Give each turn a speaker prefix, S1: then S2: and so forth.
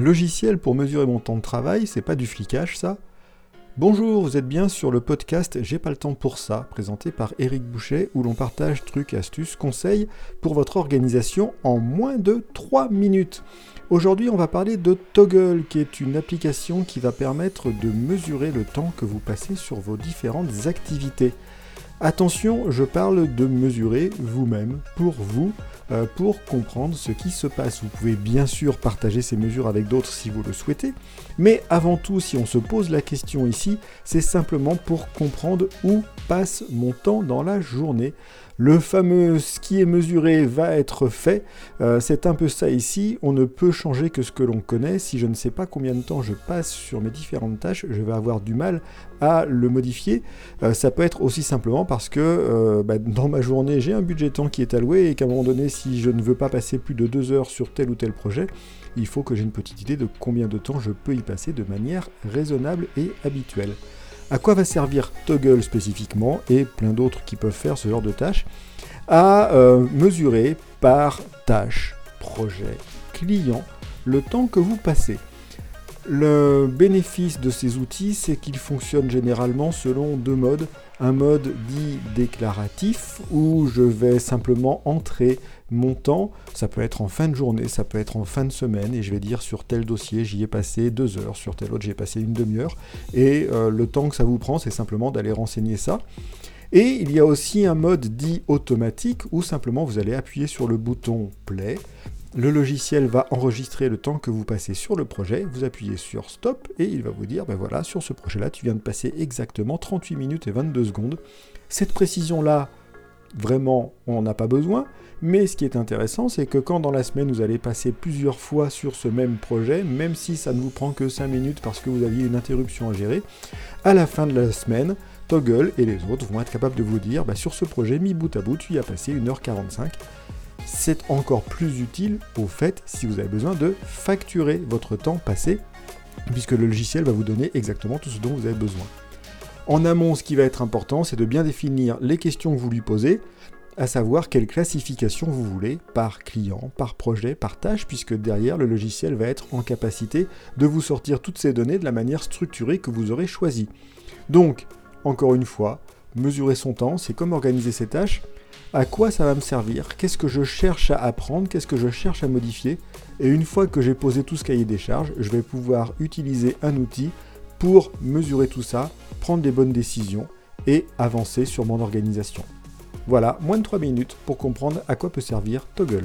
S1: Logiciel pour mesurer mon temps de travail, c'est pas du flicage ça Bonjour, vous êtes bien sur le podcast J'ai pas le temps pour ça, présenté par Eric Boucher, où l'on partage trucs, astuces, conseils pour votre organisation en moins de 3 minutes. Aujourd'hui, on va parler de Toggle, qui est une application qui va permettre de mesurer le temps que vous passez sur vos différentes activités. Attention, je parle de mesurer vous-même, pour vous, pour comprendre ce qui se passe. Vous pouvez bien sûr partager ces mesures avec d'autres si vous le souhaitez, mais avant tout, si on se pose la question ici, c'est simplement pour comprendre où passe mon temps dans la journée. Le fameux ce qui est mesuré va être fait. Euh, c'est un peu ça ici. On ne peut changer que ce que l'on connaît. Si je ne sais pas combien de temps je passe sur mes différentes tâches, je vais avoir du mal à le modifier. Euh, ça peut être aussi simplement parce que euh, bah, dans ma journée, j'ai un budget temps qui est alloué et qu'à un moment donné, si je ne veux pas passer plus de deux heures sur tel ou tel projet, il faut que j'ai une petite idée de combien de temps je peux y passer de manière raisonnable et habituelle. À quoi va servir Toggle spécifiquement et plein d'autres qui peuvent faire ce genre de tâches À euh, mesurer par tâche, projet, client, le temps que vous passez. Le bénéfice de ces outils, c'est qu'ils fonctionnent généralement selon deux modes. Un mode dit déclaratif, où je vais simplement entrer mon temps. Ça peut être en fin de journée, ça peut être en fin de semaine, et je vais dire sur tel dossier, j'y ai passé deux heures, sur tel autre, j'y ai passé une demi-heure. Et euh, le temps que ça vous prend, c'est simplement d'aller renseigner ça. Et il y a aussi un mode dit automatique, où simplement vous allez appuyer sur le bouton Play le logiciel va enregistrer le temps que vous passez sur le projet, vous appuyez sur Stop et il va vous dire, ben voilà, sur ce projet-là, tu viens de passer exactement 38 minutes et 22 secondes. Cette précision-là, vraiment, on n'a pas besoin, mais ce qui est intéressant, c'est que quand dans la semaine, vous allez passer plusieurs fois sur ce même projet, même si ça ne vous prend que 5 minutes parce que vous aviez une interruption à gérer, à la fin de la semaine, Toggle et les autres vont être capables de vous dire, ben sur ce projet, mis bout à bout, tu y as passé 1h45 c'est encore plus utile au fait si vous avez besoin de facturer votre temps passé, puisque le logiciel va vous donner exactement tout ce dont vous avez besoin. En amont, ce qui va être important, c'est de bien définir les questions que vous lui posez, à savoir quelle classification vous voulez par client, par projet, par tâche, puisque derrière, le logiciel va être en capacité de vous sortir toutes ces données de la manière structurée que vous aurez choisie. Donc, encore une fois, mesurer son temps, c'est comme organiser ses tâches, à quoi ça va me servir, qu'est-ce que je cherche à apprendre, qu'est-ce que je cherche à modifier. Et une fois que j'ai posé tout ce cahier des charges, je vais pouvoir utiliser un outil pour mesurer tout ça, prendre des bonnes décisions et avancer sur mon organisation. Voilà, moins de 3 minutes pour comprendre à quoi peut servir Toggle.